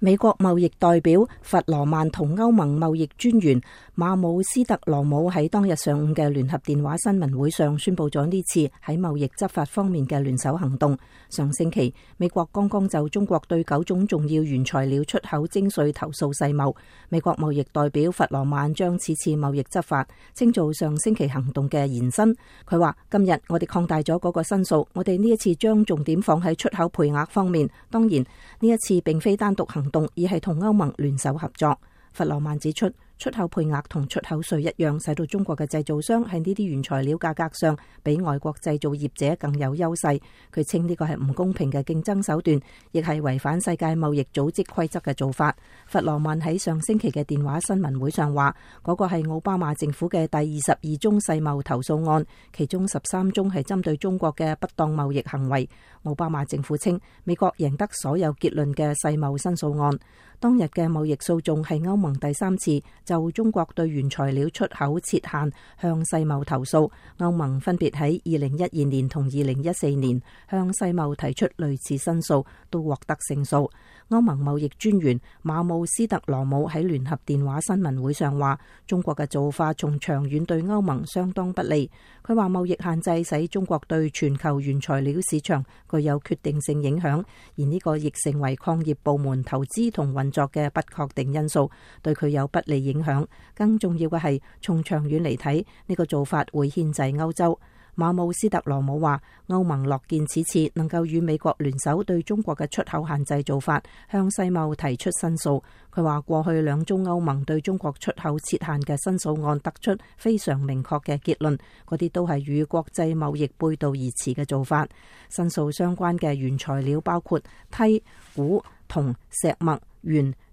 美国贸易代表弗罗曼同欧盟贸易专员马姆斯特罗姆喺当日上午嘅联合电话新闻会上宣布咗呢次喺贸易执法方面嘅联手行动。上星期美国刚刚就中国对九种重要原材料出口征税投诉世贸，美国贸易代表弗罗曼将此次贸易执法称做上星期行动嘅延伸。佢话：今日我哋扩大咗嗰个申诉，我哋呢一次将重点放喺出口配额方面。当然，呢一次并非单独行。动，而系同欧盟联手合作，弗罗曼指出。出口配额同出口税一样，使到中国嘅制造商喺呢啲原材料价格上比外国制造业者更有优势。佢称呢个系唔公平嘅竞争手段，亦系违反世界贸易组织规则嘅做法。弗罗曼喺上星期嘅电话新闻会上话，嗰个系奥巴马政府嘅第二十二宗世贸投诉案，其中十三宗系针对中国嘅不当贸易行为。奥巴马政府称，美国赢得所有结论嘅世贸申诉案。当日嘅贸易诉讼系欧盟第三次。就中国对原材料出口设限向世贸投诉，欧盟分别喺二零一二年同二零一四年向世贸提出类似申诉，都获得胜诉。欧盟贸易专员马姆斯特罗姆喺联合电话新闻会上话，中国嘅做法从长远对欧盟相当不利。佢话贸易限制使中国对全球原材料市场具有决定性影响，而呢个亦成为矿业部门投资同运作嘅不确定因素，对佢有不利影。影响，更重要嘅系从长远嚟睇，呢个做法会牵制欧洲。马姆斯特罗姆话，欧盟乐见此次能够与美国联手对中国嘅出口限制做法向世贸提出申诉。佢话过去两宗欧盟对中国出口设限嘅申诉案得出非常明确嘅结论，嗰啲都系与国际贸易背道而驰嘅做法。申诉相关嘅原材料包括梯、钴、铜、石墨、铅。